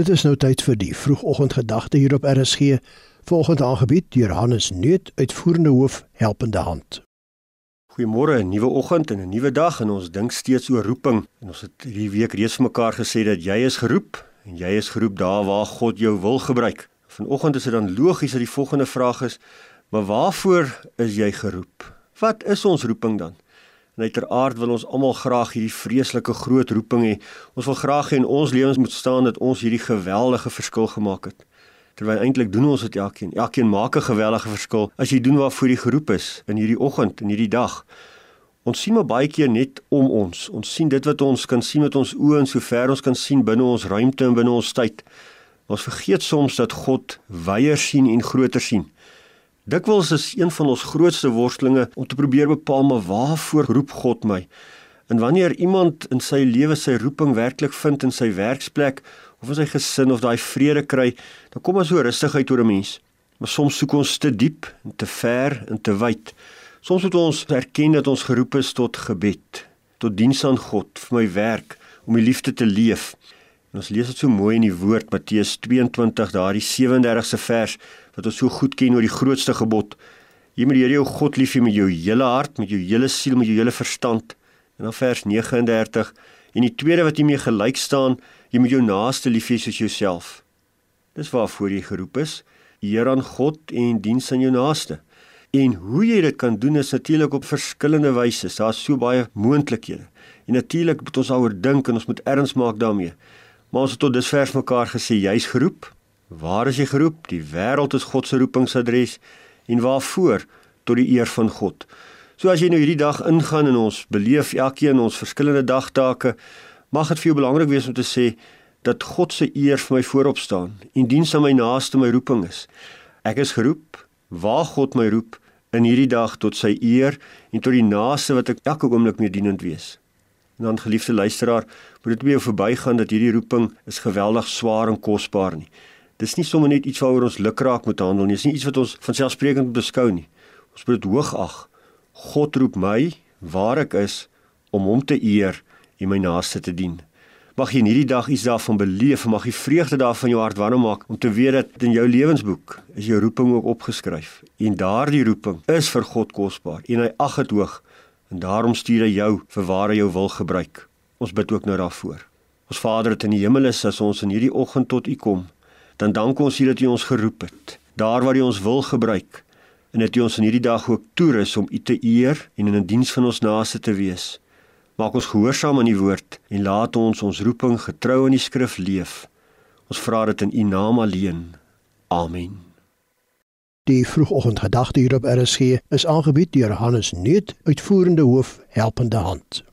Dit is nou tyd vir die vroegoggendgedagte hier op RSG, volgende aangebied deur Hannes Neut, uitvoerende hoof Helpende Hand. Goeiemôre, 'n nuwe oggend en 'n nuwe dag en ons dink steeds oor roeping. En ons het hierdie week reeds vir mekaar gesê dat jy is geroep en jy is geroep daar waar God jou wil gebruik. Vanoggend is dit dan logies dat die volgende vraag is: Maar waarvoor is jy geroep? Wat is ons roeping dan? En uiteraard wil ons almal graag hierdie vreeslike groot roeping hê. Ons wil graag hê in ons lewens moet staan dat ons hierdie geweldige verskil gemaak het. Terwyl eintlik doen ons dit elkeen. Elkeen maak 'n geweldige verskil as jy doen waarvoor jy geroep is in hierdie oggend en hierdie dag. Ons sien maar baie keer net om ons. Ons sien dit wat ons kan sien met ons oë en sover ons kan sien binne ons ruimte en binne ons tyd. Ons vergeet soms dat God wyeer sien en groter sien. Dikwels is een van ons grootste worstelinge om te probeer bepaal maar waarvoor roep God my? En wanneer iemand in sy lewe sy roeping werklik vind in sy werksplek of in sy gesin of daai vrede kry, dan kom ons so rustigheid oor 'n mens. Maar soms soek ons te diep en te ver en te wyd. Soms moet ons erken dat ons geroep is tot gebed, tot diens aan God, vir my werk, om die liefde te leef. En ons lees dit so mooi in die woord Matteus 22 daardie 37ste vers wat ons so goed ken oor die grootste gebod. Jy moet die Here jou God lief hê met jou hele hart, met jou hele siel, met jou hele verstand. En dan vers 39 en die tweede wat hiermee gelyk staan, jy moet jou naaste lief hê soos jouself. Dis waarvoor jy geroep is, eer aan God en diens aan jou naaste. En hoe jy dit kan doen is natuurlik op verskillende wyse. Daar's so baie moontlikhede. En natuurlik moet ons daaroor dink en ons moet erns maak daarmee. Maar ons het tot dusver mekaar gesê jy's geroep. Waar is jy geroep? Die wêreld is God se roepingsadres en waarvoor? Tot die eer van God. So as jy nou hierdie dag ingaan en ons beleef elkeen ons verskillende dagtake, mag dit vir jou belangrik wees om te sê dat God se eer vir my voorop staan en diens aan my naaste my roeping is. Ek is geroep waar God my roep in hierdie dag tot sy eer en tot die naaste wat ek elke oomblik mee dienend wees. En dan geliefde luisteraar, moet dit nie jou verbygaan dat hierdie roeping is geweldig swaar en kosbaar nie. Dis nie sommer net iets waaroor ons lukraak moet handel nie. Dis nie iets wat ons van selfsprekend beskou nie. Ons moet dit hoog ag. God roep my waar ek is om hom te eer en my naaste te dien. Mag jy in hierdie dag iets daarvan beleef, mag jy vreugde daarvan jou hart warm maak om te weet dat in jou lewensboek is jou roeping ook opgeskryf. En daardie roeping is vir God kosbaar en hy ag dit hoog en daarom stuur hy jou vir waar hy jou wil gebruik. Ons bid ook nou daarvoor. Ons Vader wat in die hemel is, as ons in hierdie oggend tot U kom, dan dank ons U dat U ons geroep het, daar waar U ons wil gebruik en dat U ons in hierdie dag ook toerus om U te eer en in 'n diens van ons naaste te wees. Maak ons gehoorsaam aan U woord en laat ons ons roeping getrou aan die skrif leef. Ons vra dit in U naam alleen. Amen. Die vroegoggendgedagte hier op RSG is aangebied deur Hannes Neut, uitvoerende hoof Helpende Hand.